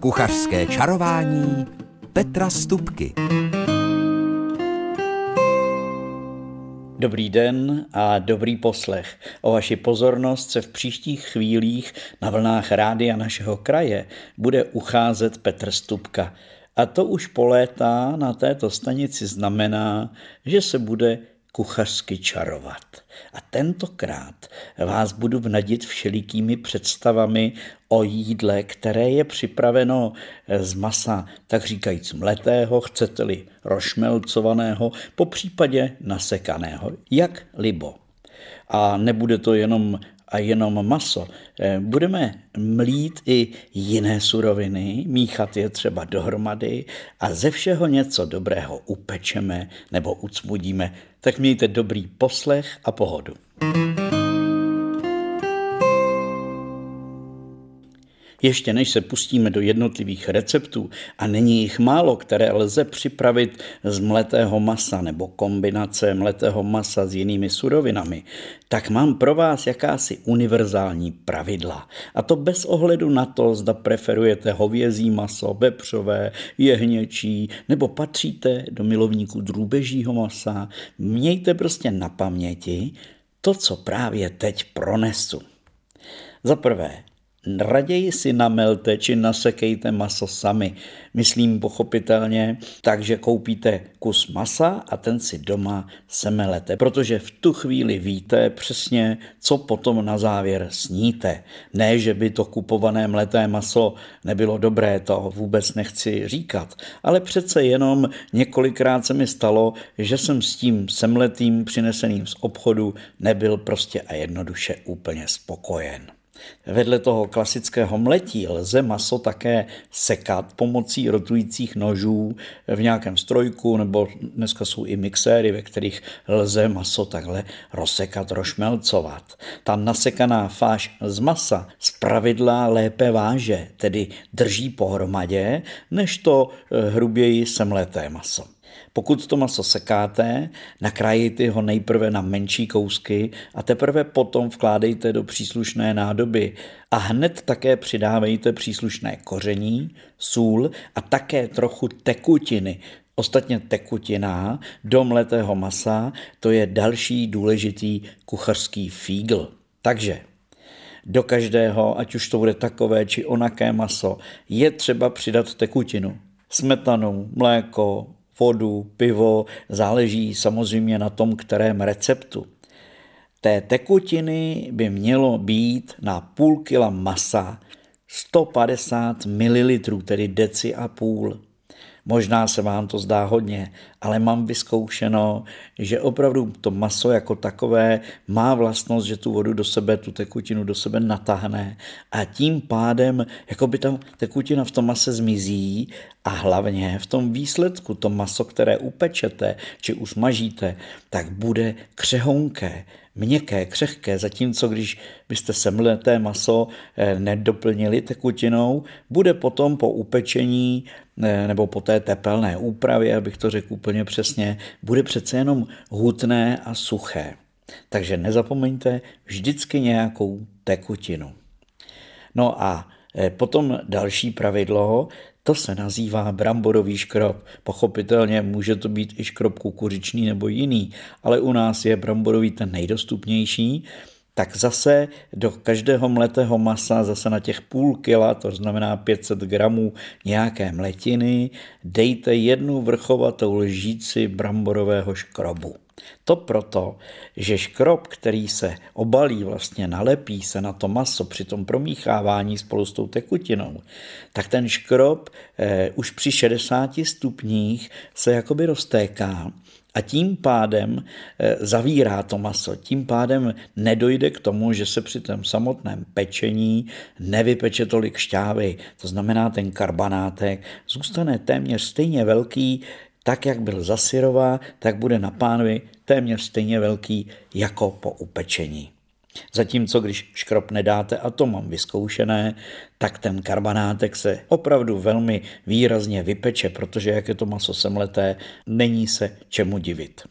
Kuchařské čarování Petra Stupky. Dobrý den a dobrý poslech. O vaši pozornost se v příštích chvílích na vlnách rádia našeho kraje bude ucházet Petr Stupka. A to už po léta na této stanici znamená, že se bude kuchařsky čarovat. A tentokrát vás budu vnadit všelikými představami o jídle, které je připraveno z masa, tak říkajíc mletého, chcete-li rošmelcovaného, po případě nasekaného, jak libo. A nebude to jenom a jenom maso. Eh, budeme mlít i jiné suroviny, míchat je třeba dohromady a ze všeho něco dobrého upečeme nebo ucmudíme. Tak mějte dobrý poslech a pohodu. thank you Ještě než se pustíme do jednotlivých receptů, a není jich málo, které lze připravit z mletého masa nebo kombinace mletého masa s jinými surovinami, tak mám pro vás jakási univerzální pravidla. A to bez ohledu na to, zda preferujete hovězí maso, vepřové, jehněčí, nebo patříte do milovníků drůbežího masa. Mějte prostě na paměti to, co právě teď pronesu. Za prvé, Raději si namelte či nasekejte maso sami. Myslím pochopitelně, takže koupíte kus masa a ten si doma semelete, protože v tu chvíli víte přesně, co potom na závěr sníte. Ne, že by to kupované mleté maso nebylo dobré, to vůbec nechci říkat, ale přece jenom několikrát se mi stalo, že jsem s tím semletým přineseným z obchodu nebyl prostě a jednoduše úplně spokojen. Vedle toho klasického mletí lze maso také sekat pomocí rotujících nožů v nějakém strojku, nebo dneska jsou i mixéry, ve kterých lze maso takhle rozsekat, rošmelcovat. Ta nasekaná fáž z masa z pravidla lépe váže, tedy drží pohromadě, než to eh, hruběji semleté maso. Pokud to maso sekáte, nakrájejte ho nejprve na menší kousky a teprve potom vkládejte do příslušné nádoby a hned také přidávejte příslušné koření, sůl a také trochu tekutiny, Ostatně tekutina do mletého masa, to je další důležitý kuchařský fígl. Takže do každého, ať už to bude takové či onaké maso, je třeba přidat tekutinu. Smetanu, mléko, vodu, pivo, záleží samozřejmě na tom, kterém receptu. Té tekutiny by mělo být na půl kila masa 150 ml, tedy deci a půl. Možná se vám to zdá hodně, ale mám vyzkoušeno, že opravdu to maso jako takové má vlastnost, že tu vodu do sebe, tu tekutinu do sebe natáhne. A tím pádem jako by ta tekutina v tom mase zmizí a hlavně v tom výsledku to maso, které upečete či usmažíte, tak bude křehonké, měkké, křehké, zatímco když byste semleté maso eh, nedoplnili tekutinou, bude potom po upečení eh, nebo po té tepelné úpravě, abych to řekl úplně přesně, bude přece jenom hutné a suché. Takže nezapomeňte vždycky nějakou tekutinu. No a eh, potom další pravidlo, to se nazývá bramborový škrob. Pochopitelně může to být i škrob kukuřičný nebo jiný, ale u nás je bramborový ten nejdostupnější. Tak zase do každého mletého masa, zase na těch půl kila, to znamená 500 gramů nějaké mletiny, dejte jednu vrchovatou lžíci bramborového škrobu. To proto, že škrob, který se obalí, vlastně nalepí se na to maso při tom promíchávání spolu s tou tekutinou, tak ten škrob eh, už při 60 stupních se jakoby roztéká a tím pádem eh, zavírá to maso. Tím pádem nedojde k tomu, že se při tom samotném pečení nevypeče tolik šťávy. To znamená, ten karbanátek zůstane téměř stejně velký, tak jak byl za syrová, tak bude na pánvi téměř stejně velký jako po upečení. Zatímco když škrob nedáte, a to mám vyzkoušené, tak ten karbanátek se opravdu velmi výrazně vypeče, protože jak je to maso semleté, není se čemu divit.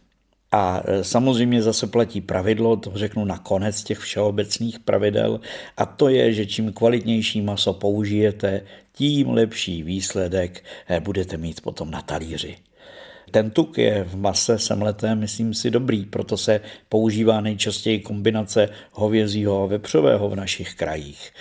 A e, samozřejmě zase platí pravidlo, to řeknu na konec těch všeobecných pravidel, a to je, že čím kvalitnější maso použijete, tím lepší výsledek e, budete mít potom na talíři. Ten tuk je v mase semleté, myslím si, dobrý, proto se používá nejčastěji kombinace hovězího a vepřového v našich krajích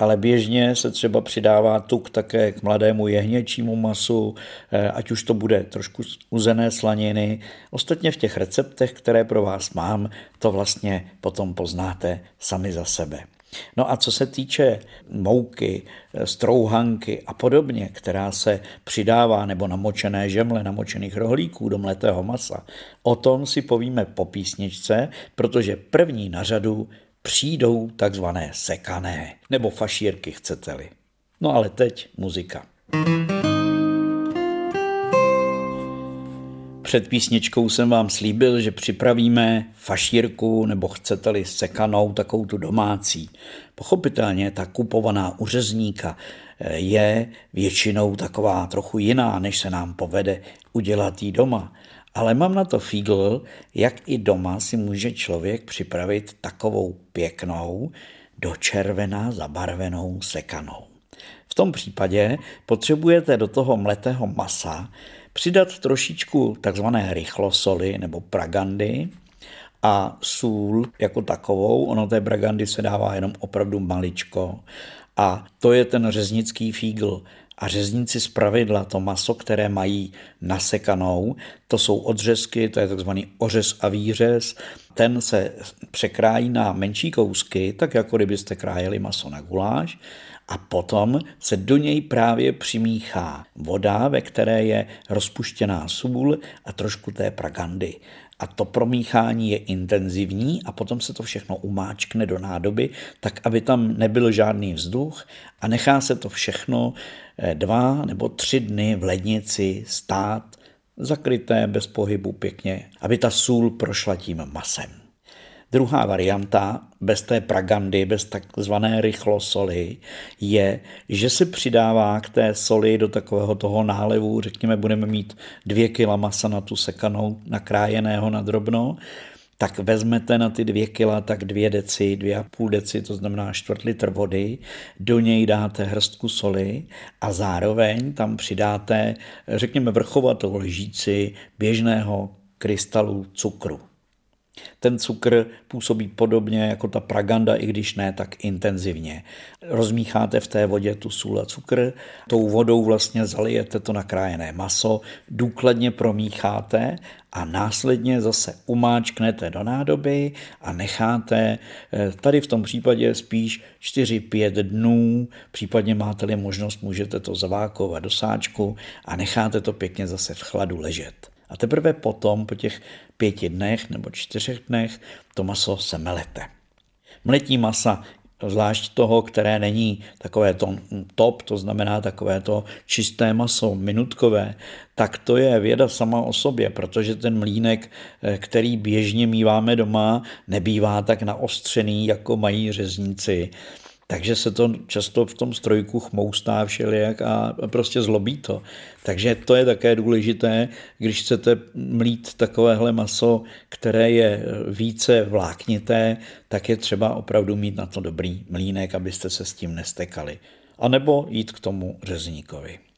ale běžně se třeba přidává tuk také k mladému jehněčímu masu, eh, ať už to bude trošku uzené slaniny. Ostatně v těch receptech, které pro vás mám, to vlastně potom poznáte sami za sebe. No a co se týče mouky, eh, strouhanky a podobně, která se přidává, nebo namočené žemle, namočených rohlíků do mletého masa, o tom si povíme po písničce, protože první na řadu přijdou takzvané sekané, nebo fašírky chcete-li. No ale teď muzika. Před písničkou jsem vám slíbil, že připravíme fašírku nebo chcete-li sekanou, takovou tu domácí. Pochopitelně ta kupovaná u řezníka eh, je většinou taková trochu jiná, než se nám povede udělat jí doma. Ale mám na to fígl, jak i doma si může člověk připravit takovou pěknou, do červená zabarvenou sekanou. V tom případě potřebujete do toho mletého masa přidat trošičku takzvané rychlosoli nebo pragandy a sůl jako takovou. Ono té pragandy se dává jenom opravdu maličko. A to je ten řeznický fígl. A řezníci z pravidla to maso, které mají nasekanou, to jsou odřezky, to je takzvaný ořez a výřez, ten se překrájí na menší kousky, tak jako kdybyste krájeli maso na guláš, a potom se do něj právě přimíchá voda, ve které je rozpuštěná sůl a trošku té pragandy a to promíchání je intenzivní a potom se to všechno umáčkne do nádoby, tak aby tam nebyl žádný vzduch a nechá se to všechno eh, dva nebo tři dny v lednici stát, zakryté bez pohybu pěkně, aby ta sůl prošla tím masem. Druhá varianta, bez té pragandy, bez takzvané rychlosoli, je, že se přidává k té soli do takového toho nálevu, řekněme, budeme mít dvě kila masa na tu sekanou, nakrájeného na drobno, tak vezmete na ty dvě kila tak dvě deci, dvě a půl deci, to znamená čtvrt litr vody, do něj dáte hrstku soli a zároveň tam přidáte, řekněme, vrchovatou lžíci běžného krystalu cukru. Ten cukr působí podobně jako ta praganda, i když ne tak intenzivně. Rozmícháte v té vodě tu sůl a cukr, tou vodou vlastně zalijete to nakrájené maso, důkladně promícháte a následně zase umáčknete do nádoby a necháte eh, tady v tom případě spíš 4-5 dnů, případně máte-li možnost, můžete to zavákovat do sáčku a necháte to pěkně zase v chladu ležet. A teprve potom, po těch pěti dnech nebo čtyřech dnech, to maso se melete. Mletí masa zvlášť toho, které není takové to top, to znamená takové to čisté maso, minutkové, tak to je věda sama o sobě, protože ten mlínek, eh, který běžně míváme doma, nebývá tak naostřený, jako mají řezníci takže se to často v tom strojku chmoustá všelijak a prostě zlobí to. Takže to je také důležité, když chcete mlít takovéhle maso, které je více vláknité, tak je třeba opravdu mít na to dobrý mlínek, abyste se s tím nestekali. A nebo jít k tomu řezníkovi.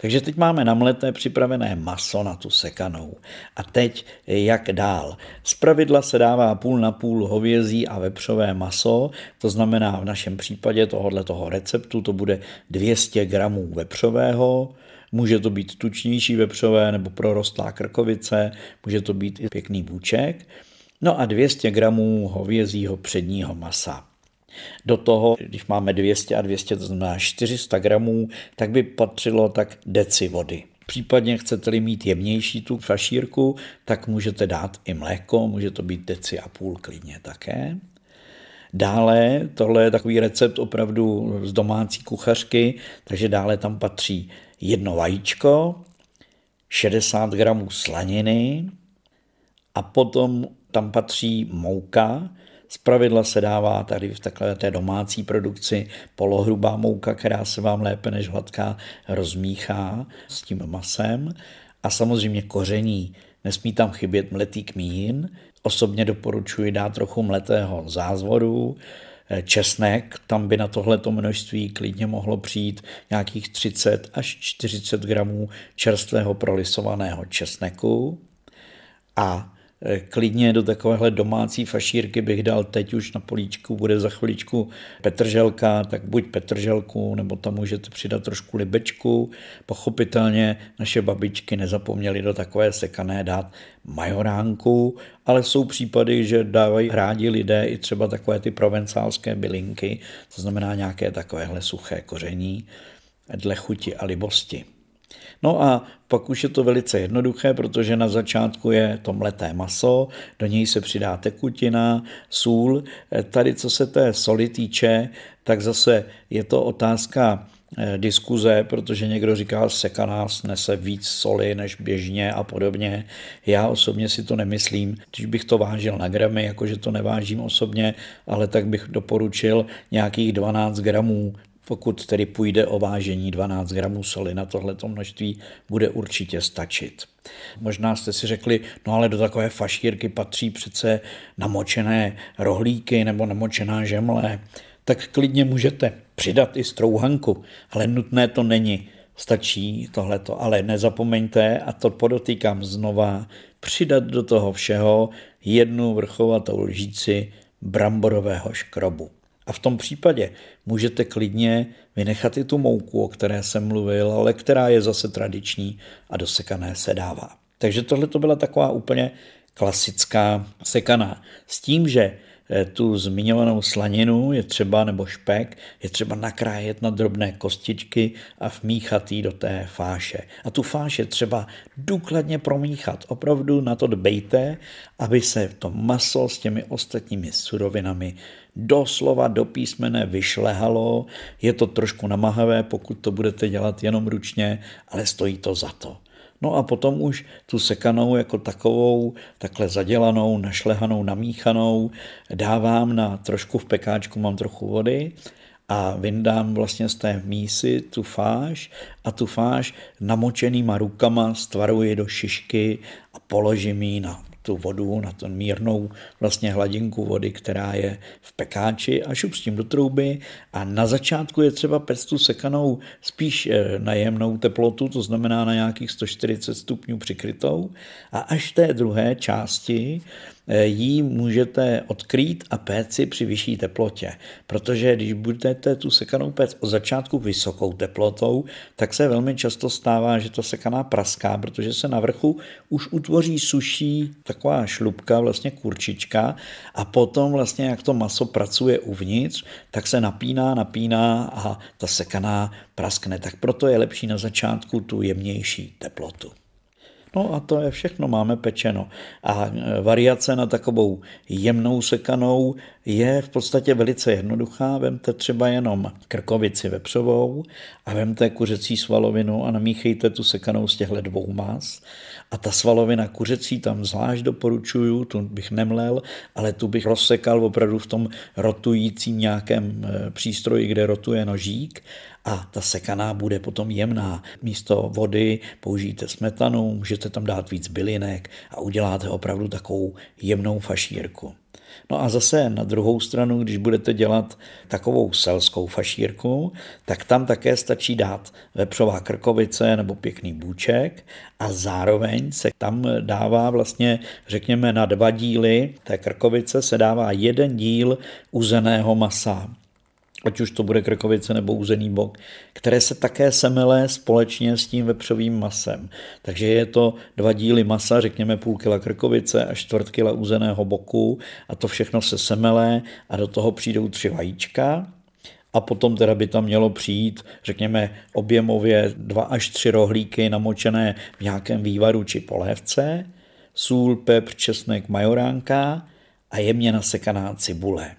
Takže teď máme namleté připravené maso na tu sekanou. A teď jak dál? Z pravidla se dává půl na půl hovězí a vepřové maso, to znamená v našem případě tohohle toho receptu to bude 200 gramů vepřového, Může to být tučnější vepřové nebo prorostlá krkovice, může to být i pěkný bůček. No a 200 gramů hovězího předního masa. Do toho, když máme 200 a 200, to znamená 400 gramů, tak by patřilo tak deci vody. Případně chcete-li mít jemnější tu fašírku, tak můžete dát i mléko, může to být deci a půl klidně také. Dále, tohle je takový recept opravdu z domácí kuchařky, takže dále tam patří jedno vajíčko, 60 gramů slaniny a potom tam patří mouka, z pravidla se dává tady v takové té domácí produkci polohrubá mouka, která se vám lépe než hladká rozmíchá s tím masem. A samozřejmě koření. Nesmí tam chybět mletý kmín, osobně doporučuji dát trochu mletého zázvoru, eh, česnek, tam by na tohleto množství klidně mohlo přijít nějakých 30 až 40 gramů čerstvého prolisovaného česneku. A klidně do takovéhle domácí fašírky bych dal teď už na políčku, bude za chviličku petrželka, tak buď petrželku, nebo tam můžete přidat trošku libečku. Pochopitelně naše babičky nezapomněly do takové sekané dát majoránku, ale jsou případy, že dávají rádi lidé i třeba takové ty provencálské bylinky, to znamená nějaké takovéhle suché koření dle chuti a libosti. No a pak už je to velice jednoduché, protože na začátku je to mleté maso, do něj se přidá tekutina, sůl. Tady, co se té soli týče, tak zase je to otázka eh, diskuze, protože někdo říká, sekaná nese víc soli než běžně a podobně. Já osobně si to nemyslím, když bych to vážil na gramy, jakože to nevážím osobně, ale tak bych doporučil nějakých 12 gramů pokud tedy půjde o vážení 12 gramů soli na tohleto množství, bude určitě stačit. Možná jste si řekli, no ale do takové fašírky patří přece namočené rohlíky nebo namočená žemle. Tak klidně můžete přidat i strouhanku, ale nutné to není. Stačí tohleto, ale nezapomeňte, a to podotýkám znova, přidat do toho všeho jednu vrchovatou lžíci bramborového škrobu. A v tom případě můžete klidně vynechat i tu mouku, o které jsem mluvil, ale která je zase tradiční a do sekané se dává. Takže tohle to byla taková úplně klasická sekaná. S tím, že eh, tu zmiňovanou slaninu je třeba, nebo špek, je třeba nakrájet na drobné kostičky a vmíchat ji do té fáše. A tu fáše třeba důkladně promíchat. Opravdu na to dbejte, aby se to maso s těmi ostatními surovinami doslova do písmene vyšlehalo. Je to trošku namahavé, pokud to budete dělat jenom ručně, ale stojí to za to. No a potom už tu sekanou jako takovou, takhle zadělanou, našlehanou, namíchanou dávám na trošku v pekáčku, mám trochu vody a vyndám vlastně z té mísy tu fáš a tu fáš namočenýma rukama stvaruji do šišky a položím ji na tu vodu, na tu mírnou vlastně hladinku vody, která je v pekáči a šup s tím do trouby. A na začátku je třeba pec tu sekanou spíš eh, na jemnou teplotu, to znamená na nějakých 140 stupňů přikrytou. A až té druhé části ji můžete odkrýt a péci při vyšší teplotě. Protože když budete tu sekanou péct od začátku vysokou teplotou, tak se velmi často stává, že to sekaná praská, protože se na vrchu už utvoří suší taková šlubka, vlastně kurčička a potom vlastně jak to maso pracuje uvnitř, tak se napíná, napíná a ta sekaná praskne. Tak proto je lepší na začátku tu jemnější teplotu. No a to je všechno, máme pečeno. A e, variace na takovou jemnou sekanou je v podstatě velice jednoduchá. Vemte třeba jenom krkovici vepřovou a vemte kuřecí svalovinu a namíchejte tu sekanou z těchto dvou mas. A ta svalovina kuřecí tam zvlášť doporučuju, tu bych nemlel, ale tu bych rozsekal opravdu v tom rotujícím nějakém e, přístroji, kde rotuje nožík a ta sekaná bude potom jemná. Místo vody použijte smetanu, můžete tam dát víc bylinek a uděláte opravdu takovou jemnou fašírku. No a zase na druhou stranu, když budete dělat takovou selskou fašírku, tak tam také stačí dát vepřová krkovice nebo pěkný bůček a zároveň se tam dává vlastně, řekněme, na dva díly té krkovice se dává jeden díl uzeného masa ať už to bude krkovice nebo uzený bok, které se také semele společně s tím vepřovým masem. Takže je to dva díly masa, řekněme půl kila krkovice a čtvrt kila uzeného boku a to všechno se semele a do toho přijdou tři vajíčka, a potom teda by tam mělo přijít, řekněme, objemově dva až tři rohlíky namočené v nějakém vývaru či polévce, sůl, pepř, česnek, majoránka a jemně nasekaná cibule.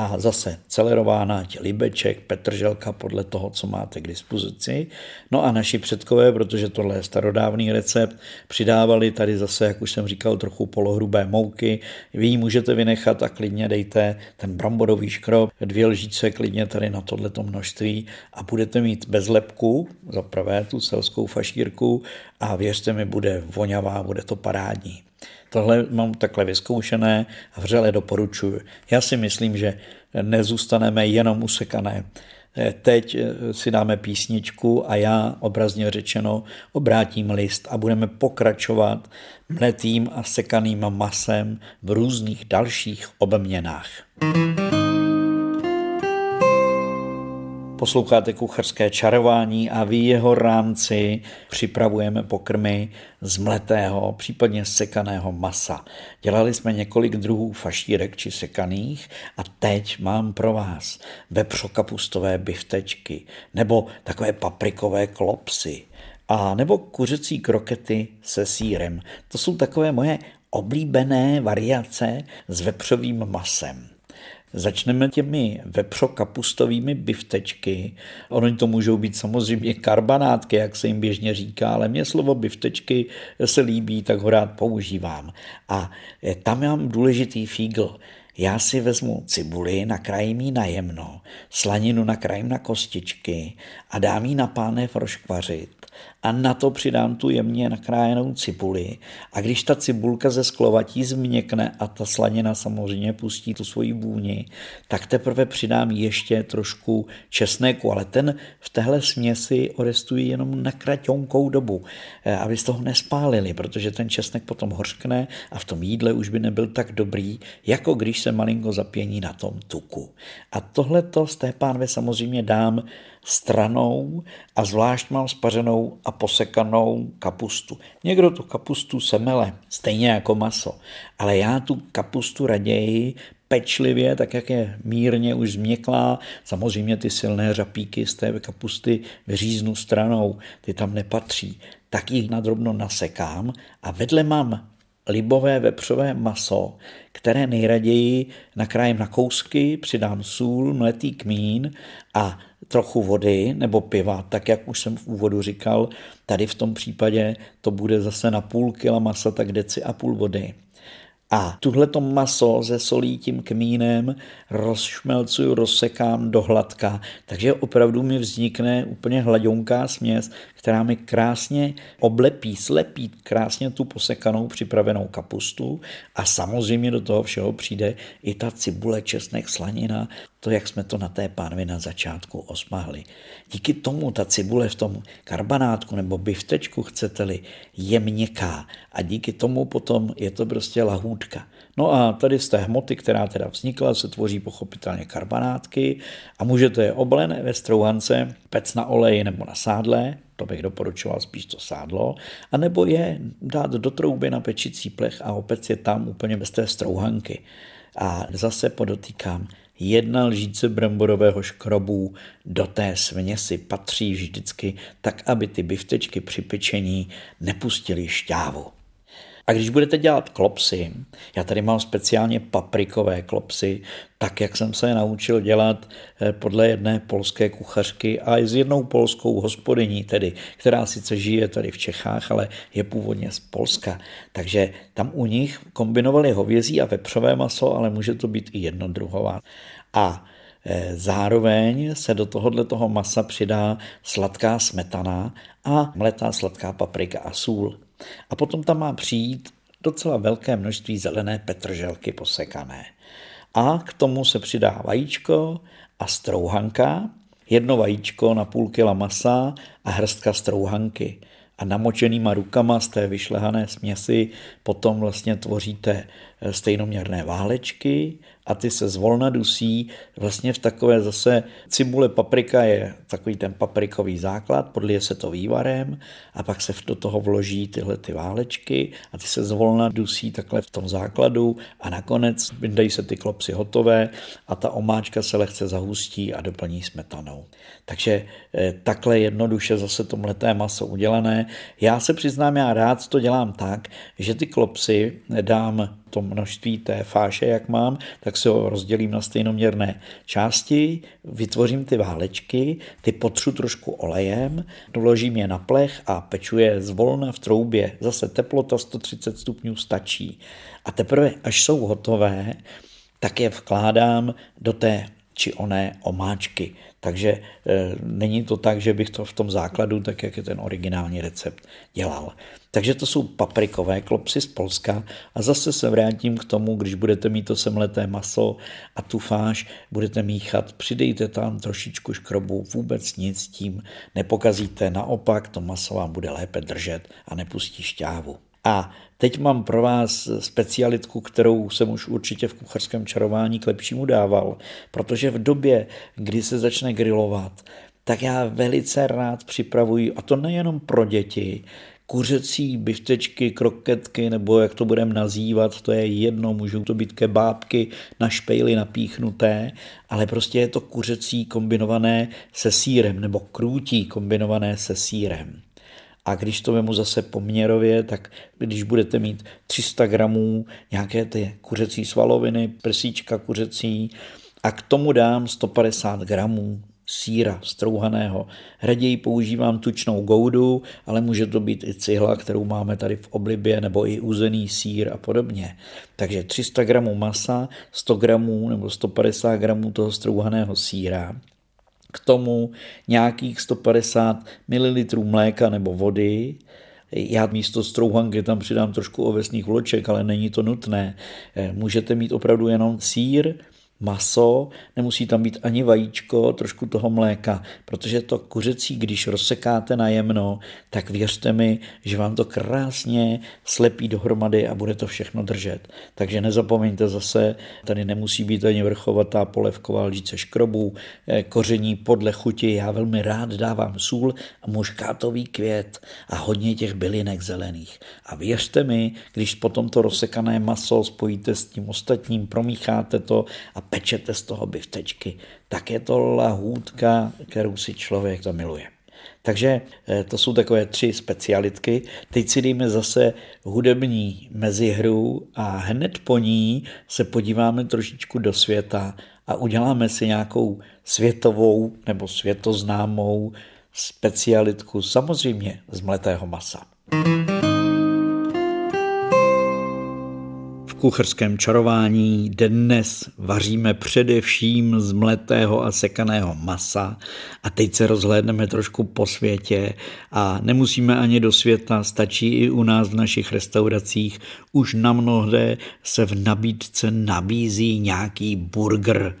A zase celerována, libeček, petrželka podle toho, co máte k dispozici. No a naši předkové, protože tohle je starodávný recept, přidávali tady zase, jak už jsem říkal, trochu polohrubé mouky. Vy ji můžete vynechat a klidně dejte ten bramborový škrob, dvě lžíce klidně tady na tohleto množství a budete mít bez lepku, za prvé tu selskou fašírku a věřte mi, bude voňavá, bude to parádní. Tohle mám takhle vyzkoušené a vřele doporučuji. Já si myslím, že nezůstaneme jenom usekané. Teď si dáme písničku a já obrazně řečeno obrátím list a budeme pokračovat mletým a sekaným masem v různých dalších obměnách. you Posloucháte kucharské čarování a v jeho rámci připravujeme pokrmy z mletého, případně sekaného masa. Dělali jsme několik druhů fašírek či sekaných a teď mám pro vás vepřokapustové biftečky nebo takové paprikové klopsy a nebo kuřecí krokety se sírem. To jsou takové moje oblíbené variace s vepřovým masem. Začneme těmi vepřokapustovými biftečky. Ono to můžou být samozřejmě karbanátky, jak se jim běžně říká, ale mě slovo biftečky se líbí, tak ho rád používám. A tam mám důležitý fígl. Já si vezmu cibuli, nakrájím ji na jemno, slaninu nakrájím na kostičky a dám ji na pánev roškvařit a na to přidám tu jemně nakrájenou cibuli. A když ta cibulka ze sklovatí změkne a ta slanina samozřejmě pustí tu svoji vůni, tak teprve přidám ještě trošku česneku, ale ten v téhle směsi orestuji jenom na kraťonkou dobu, eh, aby z toho nespálili, protože ten česnek potom hořkne a v tom jídle už by nebyl tak dobrý, jako když se malinko zapění na tom tuku. A tohle to z té pánve samozřejmě dám stranou a zvlášť mám spařenou a posekanou kapustu. Někdo tu kapustu semele, stejně jako maso, ale já tu kapustu raději pečlivě, tak jak je mírně už změklá. Samozřejmě ty silné řapíky z té kapusty vyříznu stranou, ty tam nepatří. Tak ji nadrobno nasekám a vedle mám libové vepřové maso, které nejraději nakrájím na kousky, přidám sůl, mletý kmín a trochu vody nebo piva, tak jak už jsem v úvodu říkal, tady v tom případě to bude zase na půl kila masa, tak deci a půl vody. A tuhleto maso se solí tím kmínem rozšmelcuju, rozsekám do hladka, takže opravdu mi vznikne úplně hladionká směs, která mi krásně oblepí, slepí krásně tu posekanou připravenou kapustu a samozřejmě do toho všeho přijde i ta cibule, česnek, slanina, to, jak jsme to na té pánvi na začátku osmahli. Díky tomu ta cibule v tom karbanátku nebo biftečku, chcete-li, je měkká a díky tomu potom je to prostě lahůdka. No a tady z té hmoty, která teda vznikla, se tvoří pochopitelně karbanátky a můžete je oblené ve strouhance, pec na oleji nebo na sádle, to bych doporučoval spíš to sádlo, anebo je dát do trouby na pečicí plech a opět je tam úplně bez té strouhanky. A zase podotýkám, jedna lžíce bramborového škrobu do té směsi patří vždycky tak, aby ty biftečky při pečení nepustily šťávu. A když budete dělat klopsy, já tady mám speciálně paprikové klopsy, tak jak jsem se je naučil dělat eh, podle jedné polské kuchařky a i s jednou polskou hospodyní, tedy, která sice žije tady v Čechách, ale je původně z Polska. Takže tam u nich kombinovali hovězí a vepřové maso, ale může to být i jednodruhová. A eh, Zároveň se do tohohle toho masa přidá sladká smetana a mletá sladká paprika a sůl. A potom tam má přijít docela velké množství zelené petrželky posekané. A k tomu se přidá vajíčko a strouhanka, jedno vajíčko na půl kila masa a hrstka strouhanky. A namočenýma rukama z té vyšlehané směsi potom vlastně tvoříte stejnoměrné válečky a ty se zvolna dusí vlastně v takové zase cibule paprika je takový ten paprikový základ, podlije se to vývarem a pak se do toho vloží tyhle ty válečky a ty se zvolna dusí takhle v tom základu a nakonec dají se ty klopsy hotové a ta omáčka se lehce zahustí a doplní smetanou. Takže eh, takhle jednoduše zase to mleté maso udělané. Já se přiznám, já rád to dělám tak, že ty klopsy dám to množství té fáše, jak mám, tak si ho rozdělím na stejnoměrné části, vytvořím ty válečky, ty potřu trošku olejem, doložím je na plech a peču je zvolna v troubě. Zase teplota 130 stupňů stačí. A teprve, až jsou hotové, tak je vkládám do té či oné omáčky. Takže e, není to tak, že bych to v tom základu, tak jak je ten originální recept, dělal. Takže to jsou paprikové klopsy z Polska a zase se vrátím k tomu, když budete mít to semleté maso a tu fáš budete míchat, přidejte tam trošičku škrobu, vůbec nic tím nepokazíte, naopak to maso vám bude lépe držet a nepustí šťávu. A teď mám pro vás specialitku, kterou jsem už určitě v kuchařském čarování k lepšímu dával, protože v době, kdy se začne grilovat, tak já velice rád připravuji, a to nejenom pro děti, kuřecí biftečky, kroketky, nebo jak to budeme nazývat, to je jedno, můžou to být kebábky na špejly napíchnuté, ale prostě je to kuřecí kombinované se sírem, nebo krůtí kombinované se sírem. A když to vemu zase poměrově, tak když budete mít 300 gramů nějaké ty kuřecí svaloviny, prsíčka kuřecí a k tomu dám 150 gramů síra strouhaného. Raději používám tučnou goudu, ale může to být i cihla, kterou máme tady v oblibě, nebo i uzený sír a podobně. Takže 300 gramů masa, 100 gramů nebo 150 gramů toho strouhaného síra k tomu nějakých 150 ml mléka nebo vody. Já místo strouhanky tam přidám trošku ovesných vloček, ale není to nutné. Eh, můžete mít opravdu jenom sír, maso, nemusí tam být ani vajíčko, trošku toho mléka, protože to kuřecí, když rozsekáte na jemno, tak věřte mi, že vám to krásně slepí dohromady a bude to všechno držet. Takže nezapomeňte zase, tady nemusí být ani vrchovatá polevková lžíce škrobů, eh, koření podle chuti, já velmi rád dávám sůl a muškátový květ a hodně těch bylinek zelených. A věřte mi, když potom to rozsekané maso spojíte s tím ostatním, promícháte to a pečete z toho biftečky, tak je to lahůdka, kterou si člověk zamiluje. Takže eh, to jsou takové tři specialitky. Teď si dejme zase hudební mezihru a hned po ní se podíváme trošičku do světa a uděláme si nějakou světovou nebo světoznámou specialitku, samozřejmě z mletého masa. thank you kucharském čarování dnes vaříme především z mletého a sekaného masa a teď se rozhlédneme trošku po světě a nemusíme ani do světa, stačí i u nás v našich restauracích. Už na mnohde se v nabídce nabízí nějaký burger,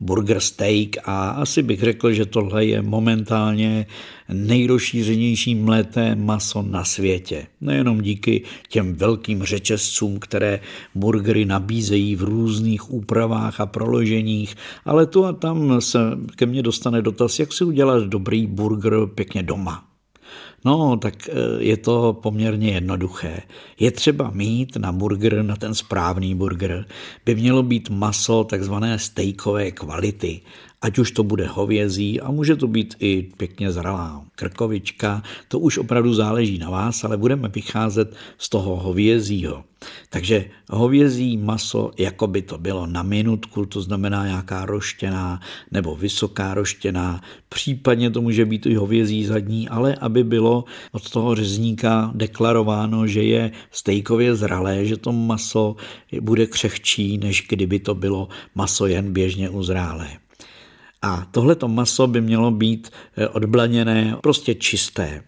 burger steak a asi bych řekl, že tohle je momentálně nejrozšířenější mlété maso na světě. Nejenom díky těm velkým řetězcům, které burgery nabízejí v různých úpravách a proloženích, ale tu a tam se ke mně dostane dotaz, jak si udělat dobrý burger pěkně doma. No, tak e, je to poměrně jednoduché. Je třeba mít na burger, na ten správný burger, by mělo být maso takzvané stejkové kvality ať už to bude hovězí a může to být i pěkně zralá krkovička, to už opravdu záleží na vás, ale budeme vycházet z toho hovězího. Takže hovězí maso, jako by to bylo na minutku, to znamená nějaká roštěná nebo vysoká roštěná, případně to může být i hovězí zadní, ale aby bylo od toho řezníka deklarováno, že je stejkově zralé, že to maso bude křehčí, než kdyby to bylo maso jen běžně uzrálé. A tohleto maso by mělo být eh, odblaněné, prostě čisté.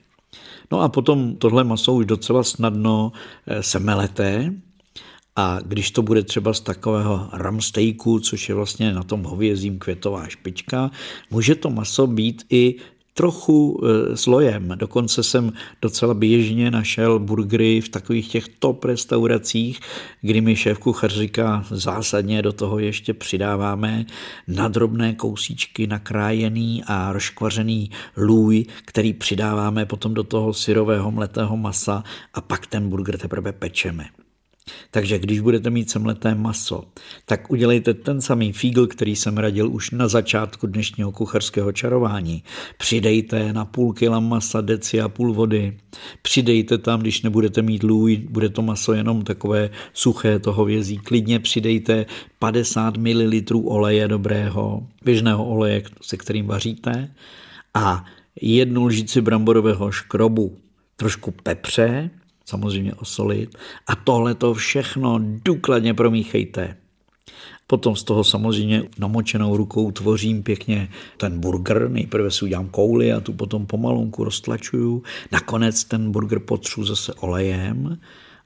No a potom tohle maso už docela snadno eh, se melete, a když to bude třeba z takového ramstejku, což je vlastně na tom hovězím květová špička, může to maso být i trochu e, slojem. Dokonce jsem docela běžně našel burgery v takových těch top restauracích, kdy mi šéf kuchař říká, zásadně do toho ještě přidáváme na drobné kousíčky nakrájený a rozkvařený lůj, který přidáváme potom do toho syrového mletého masa a pak ten burger teprve pečeme. Takže když budete mít semleté maso, tak udělejte ten samý fígl, který jsem radil už na začátku dnešního kucharského čarování. Přidejte na půl kila masa deci a půl vody. Přidejte tam, když nebudete mít lůj, bude to maso jenom takové suché, toho vězí. Klidně přidejte 50 ml oleje dobrého, běžného oleje, se kterým vaříte a jednu lžici bramborového škrobu, trošku pepře, samozřejmě osolit a tohle to všechno důkladně promíchejte. Potom z toho samozřejmě namočenou rukou tvořím pěkně ten burger. Nejprve si udělám kouli a tu potom pomalunku roztlačuju. Nakonec ten burger potřu zase olejem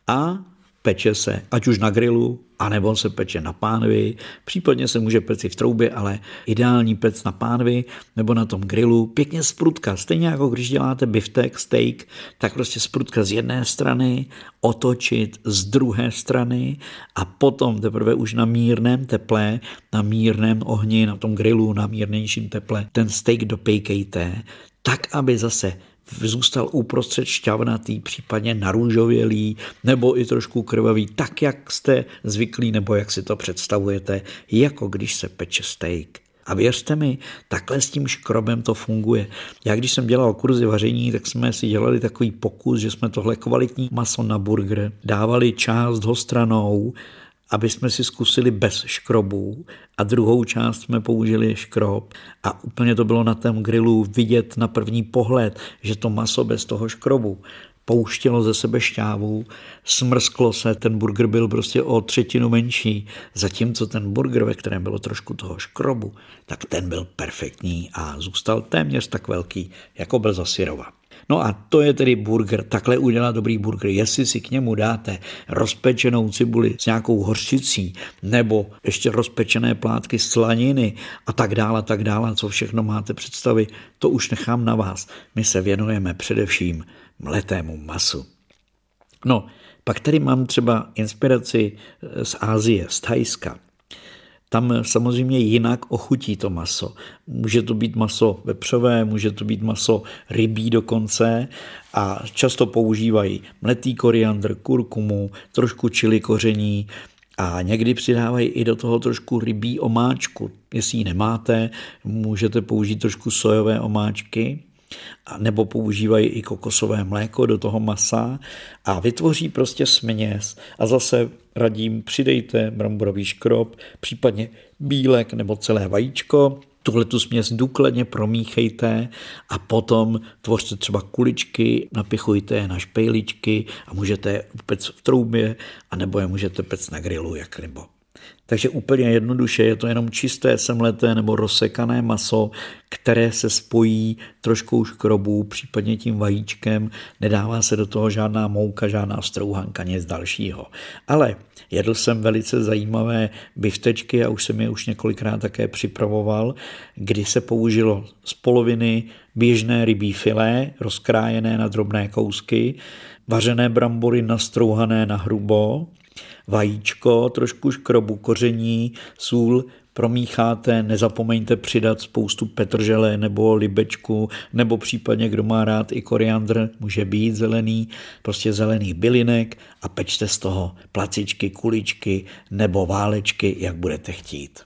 a peče se ať už na grilu, anebo se peče na pánvi, případně se může peci v troubě, ale ideální pec na pánvi nebo na tom grilu, pěkně sprutka, stejně jako když děláte biftek, steak, tak prostě sprutka z jedné strany, otočit z druhé strany a potom teprve už na mírném teple, na mírném ohni, na tom grilu, na mírnějším teple, ten steak dopejkejte, tak, aby zase zůstal uprostřed šťavnatý, případně narůžovělý nebo i trošku krvavý, tak jak jste zvyklí nebo jak si to představujete, jako když se peče steak. A věřte mi, takhle s tím škrobem to funguje. Já když jsem dělal kurzy vaření, tak jsme si dělali takový pokus, že jsme tohle kvalitní maso na burger dávali část ho stranou aby jsme si zkusili bez škrobů a druhou část jsme použili škrob a úplně to bylo na tom grilu vidět na první pohled, že to maso bez toho škrobu pouštělo ze sebe šťávu, smrsklo se, ten burger byl prostě o třetinu menší, zatímco ten burger, ve kterém bylo trošku toho škrobu, tak ten byl perfektní a zůstal téměř tak velký, jako byl za syrova. No a to je tedy burger. Takhle udělat dobrý burger. Jestli si k němu dáte rozpečenou cibuli s nějakou hořčicí nebo ještě rozpečené plátky slaniny a tak dále, a tak dále, co všechno máte představy, to už nechám na vás. My se věnujeme především mletému masu. No, pak tady mám třeba inspiraci z Ázie, z Thajska. Tam samozřejmě jinak ochutí to maso. Může to být maso vepřové, může to být maso rybí dokonce a často používají mletý koriandr, kurkumu, trošku čili koření, a někdy přidávají i do toho trošku rybí omáčku. Jestli ji nemáte, můžete použít trošku sojové omáčky nebo používají i kokosové mléko do toho masa a vytvoří prostě směs. A zase radím, přidejte bramborový škrob, případně bílek nebo celé vajíčko, tuhle tu směs důkladně promíchejte a potom tvořte třeba kuličky, napichujte je na špejličky a můžete je pec v troubě, anebo je můžete pec na grilu, jak nebo. Takže úplně jednoduše je to jenom čisté semleté nebo rozsekané maso, které se spojí trošku škrobů, případně tím vajíčkem. Nedává se do toho žádná mouka, žádná strouhanka, nic dalšího. Ale jedl jsem velice zajímavé biftečky a už jsem je už několikrát také připravoval, kdy se použilo z poloviny běžné rybí filé, rozkrájené na drobné kousky, vařené brambory nastrouhané na hrubo, vajíčko, trošku škrobu koření, sůl, promícháte, nezapomeňte přidat spoustu petržele nebo libečku, nebo případně, kdo má rád i koriandr, může být zelený, prostě zelený bylinek a pečte z toho placičky, kuličky nebo válečky, jak budete chtít.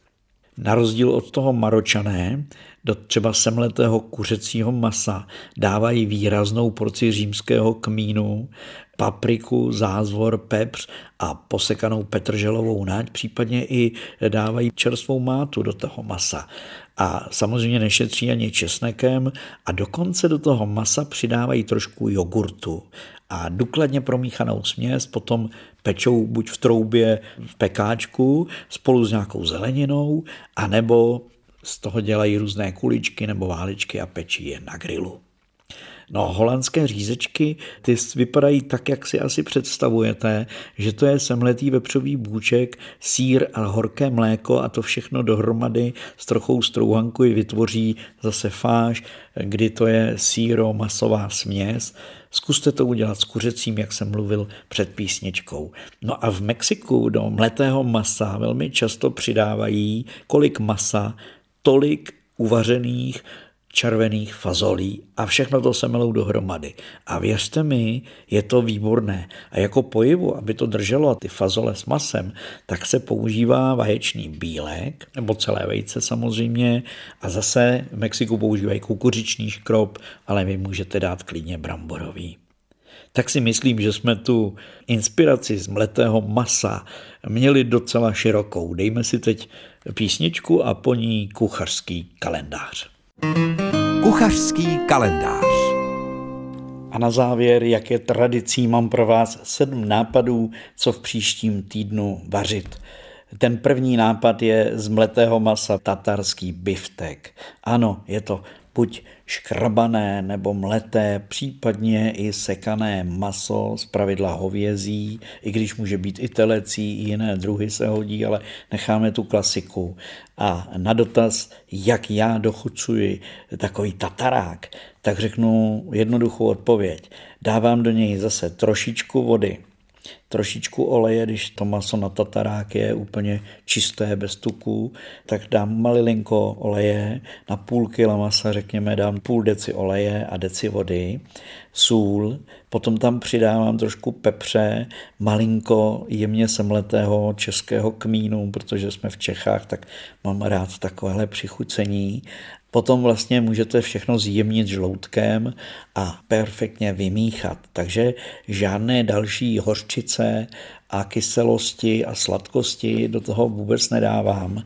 Na rozdíl od toho maročané, do třeba semletého kuřecího masa dávají výraznou porci římského kmínu, papriku, zázvor, pepř a posekanou petrželovou náď, případně i dávají čerstvou mátu do toho masa. A samozřejmě nešetří ani česnekem a dokonce do toho masa přidávají trošku jogurtu a důkladně promíchanou směs potom pečou buď v troubě v pekáčku spolu s nějakou zeleninou, anebo z toho dělají různé kuličky nebo váličky a pečí je na grilu. No, holandské řízečky, ty vypadají tak, jak si asi představujete, že to je semletý vepřový bůček, sír a horké mléko a to všechno dohromady s trochou strouhanku i vytvoří zase fáž, kdy to je síro masová směs. Zkuste to udělat s kuřecím, jak jsem mluvil před písničkou. No a v Mexiku do mletého masa velmi často přidávají kolik masa, tolik uvařených červených fazolí a všechno to se melou dohromady. A věřte mi, je to výborné. A jako pojivu, aby to drželo ty fazole s masem, tak se používá vaječný bílek, nebo celé vejce samozřejmě, a zase v Mexiku používají kukuřičný škrob, ale vy můžete dát klidně bramborový tak si myslím, že jsme tu inspiraci z mletého masa měli docela širokou. Dejme si teď písničku a po ní kuchařský kalendář. Kuchařský kalendář. A na závěr, jak je tradicí, mám pro vás sedm nápadů, co v příštím týdnu vařit. Ten první nápad je z mletého masa tatarský biftek. Ano, je to buď škrabané nebo mleté, případně i sekané maso, z pravidla hovězí, i když může být i telecí, i jiné druhy se hodí, ale necháme tu klasiku. A na dotaz, jak já dochucuji takový tatarák, tak řeknu jednoduchou odpověď. Dávám do něj zase trošičku vody, trošičku oleje, když to maso na tatarák je úplně čisté, bez tuků, tak dám malilinko oleje, na půl kila masa řekněme dám půl deci oleje a deci vody, sůl, potom tam přidávám trošku pepře, malinko jemně semletého českého kmínu, protože jsme v Čechách, tak mám rád takovéhle přichucení Potom vlastně můžete všechno zjemnit žloutkem a perfektně vymíchat. Takže žádné další hořčice a kyselosti a sladkosti do toho vůbec nedávám.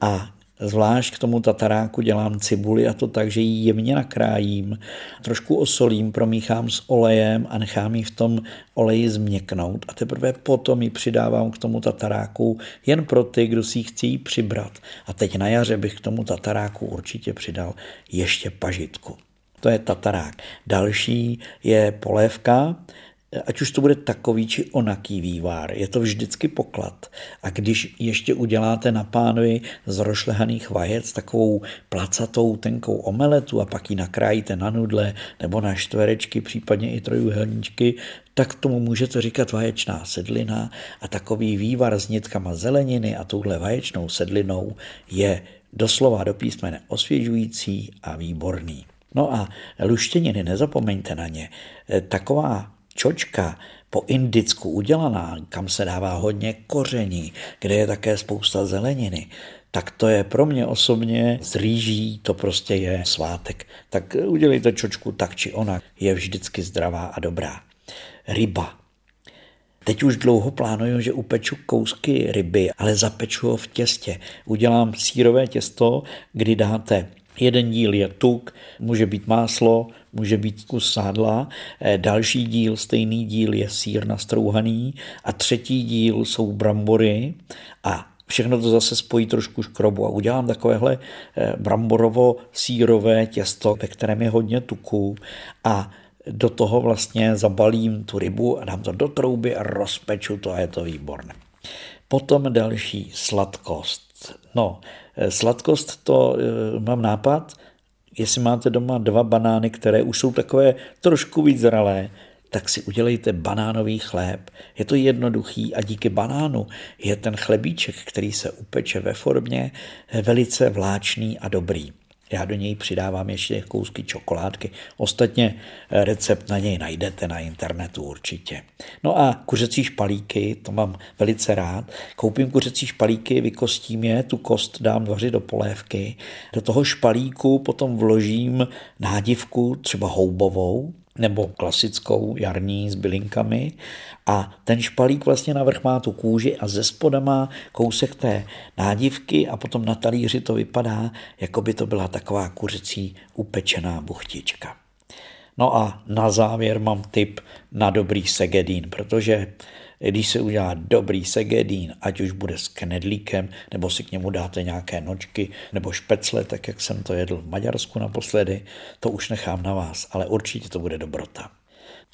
A Zvlášť k tomu tataráku dělám cibuli a to tak, že ji jemně nakrájím, trošku osolím, promíchám s olejem a nechám ji v tom oleji změknout a teprve potom ji přidávám k tomu tataráku jen pro ty, kdo si ji chcí přibrat. A teď na jaře bych k tomu tataráku určitě přidal ještě pažitku. To je tatarák. Další je polévka, ať už to bude takový či onaký vývár, je to vždycky poklad. A když ještě uděláte na pánvi z rošlehaných vajec takovou placatou tenkou omeletu a pak ji nakrájíte na nudle nebo na čtverečky, případně i trojuhelníčky, tak tomu můžete říkat vaječná sedlina a takový vývar s nitkama zeleniny a touhle vaječnou sedlinou je doslova do písmene osvěžující a výborný. No a luštěniny, nezapomeňte na ně. Taková čočka po indicku udělaná, kam se dává hodně koření, kde je také spousta zeleniny, tak to je pro mě osobně z rýží, to prostě je svátek. Tak udělejte čočku tak či onak, je vždycky zdravá a dobrá. Ryba. Teď už dlouho plánuju, že upeču kousky ryby, ale zapeču ho v těstě. Udělám sírové těsto, kdy dáte Jeden díl je tuk, může být máslo, může být kus sádla, eh, další díl, stejný díl je sír nastrouhaný a třetí díl jsou brambory. A všechno to zase spojí trošku škrobu. A udělám takovéhle eh, bramborovo-sírové těsto, ve kterém je hodně tuku. A do toho vlastně zabalím tu rybu a dám to do trouby a rozpeču to a je to výborné. Potom další sladkost. No, eh, sladkost to mám nápad, jestli máte doma dva banány, které už jsou takové trošku víc zralé, tak si udělejte banánový chléb. Je to jednoduchý a díky banánu je ten chlebíček, který se upeče ve formě, velice vláčný a dobrý. Já do něj přidávám ještě kousky čokoládky. Ostatně eh, recept na něj najdete na internetu určitě. No a kuřecí špalíky, to mám velice rád. Koupím kuřecí špalíky, vykostím je, tu kost dám vařit do polévky. Do toho špalíku potom vložím nádivku, třeba houbovou, nebo klasickou jarní s bylinkami a ten špalík vlastně navrch má tu kůži a ze spoda má kousek té nádivky a potom na talíři to vypadá, jako by to byla taková kuřecí upečená buchtička. No a na závěr mám tip na dobrý segedín, protože když se udělá dobrý segedín, ať už bude s knedlíkem, nebo si k němu dáte nějaké nočky, nebo špecle, tak jak jsem to jedl v Maďarsku naposledy, to už nechám na vás, ale určitě to bude dobrota.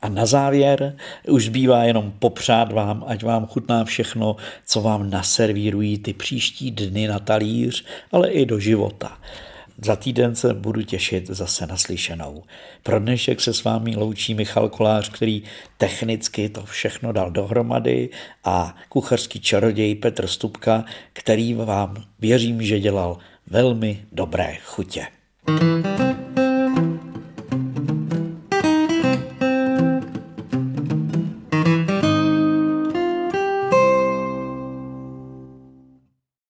A na závěr už zbývá jenom popřát vám, ať vám chutná všechno, co vám naservírují ty příští dny na talíř, ale i do života. Za týden se budu těšit zase naslyšenou. Pro dnešek se s vámi loučí Michal Kolář, který technicky to všechno dal dohromady a kuchařský čaroděj Petr Stupka, který vám věřím, že dělal velmi dobré chutě. thank you